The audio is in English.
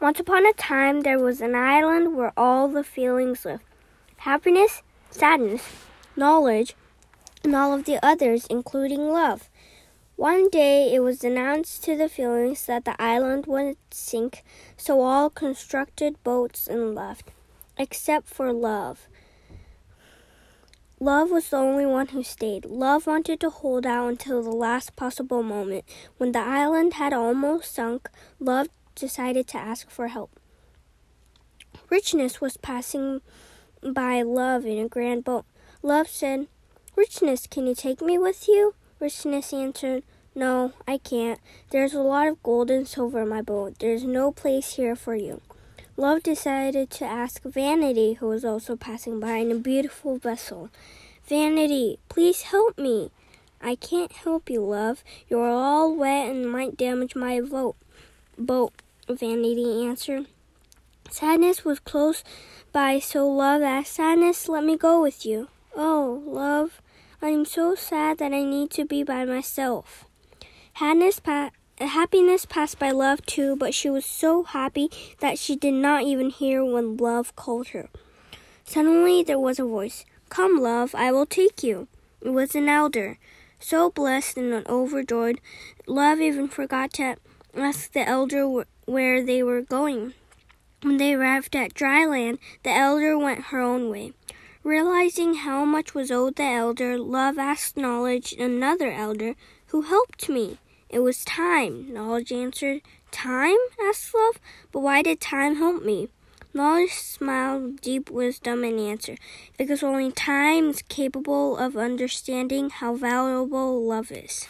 Once upon a time, there was an island where all the feelings lived happiness, sadness, knowledge, and all of the others, including love. One day it was announced to the feelings that the island would sink, so all constructed boats and left, except for love. Love was the only one who stayed. Love wanted to hold out until the last possible moment. When the island had almost sunk, Love decided to ask for help. Richness was passing by Love in a grand boat. Love said, Richness, can you take me with you? Richness answered, No, I can't. There's a lot of gold and silver in my boat. There's no place here for you. Love decided to ask Vanity, who was also passing by in a beautiful vessel. Vanity, please help me. I can't help you, love. You're all wet and might damage my boat. Boat, Vanity answered. Sadness was close by, so Love asked, Sadness, let me go with you. Oh, love, I'm so sad that I need to be by myself. Pa- happiness passed by love too, but she was so happy that she did not even hear when love called her. Suddenly there was a voice. Come, love, I will take you. It was an elder. So blessed and overjoyed, love even forgot to ask the elder where they were going. When they arrived at dry land, the elder went her own way. Realizing how much was owed the elder, Love asked Knowledge, another elder, who helped me. It was time, Knowledge answered. Time? asked Love. But why did time help me? Knowledge smiled deep wisdom and answered, Because only time is capable of understanding how valuable love is.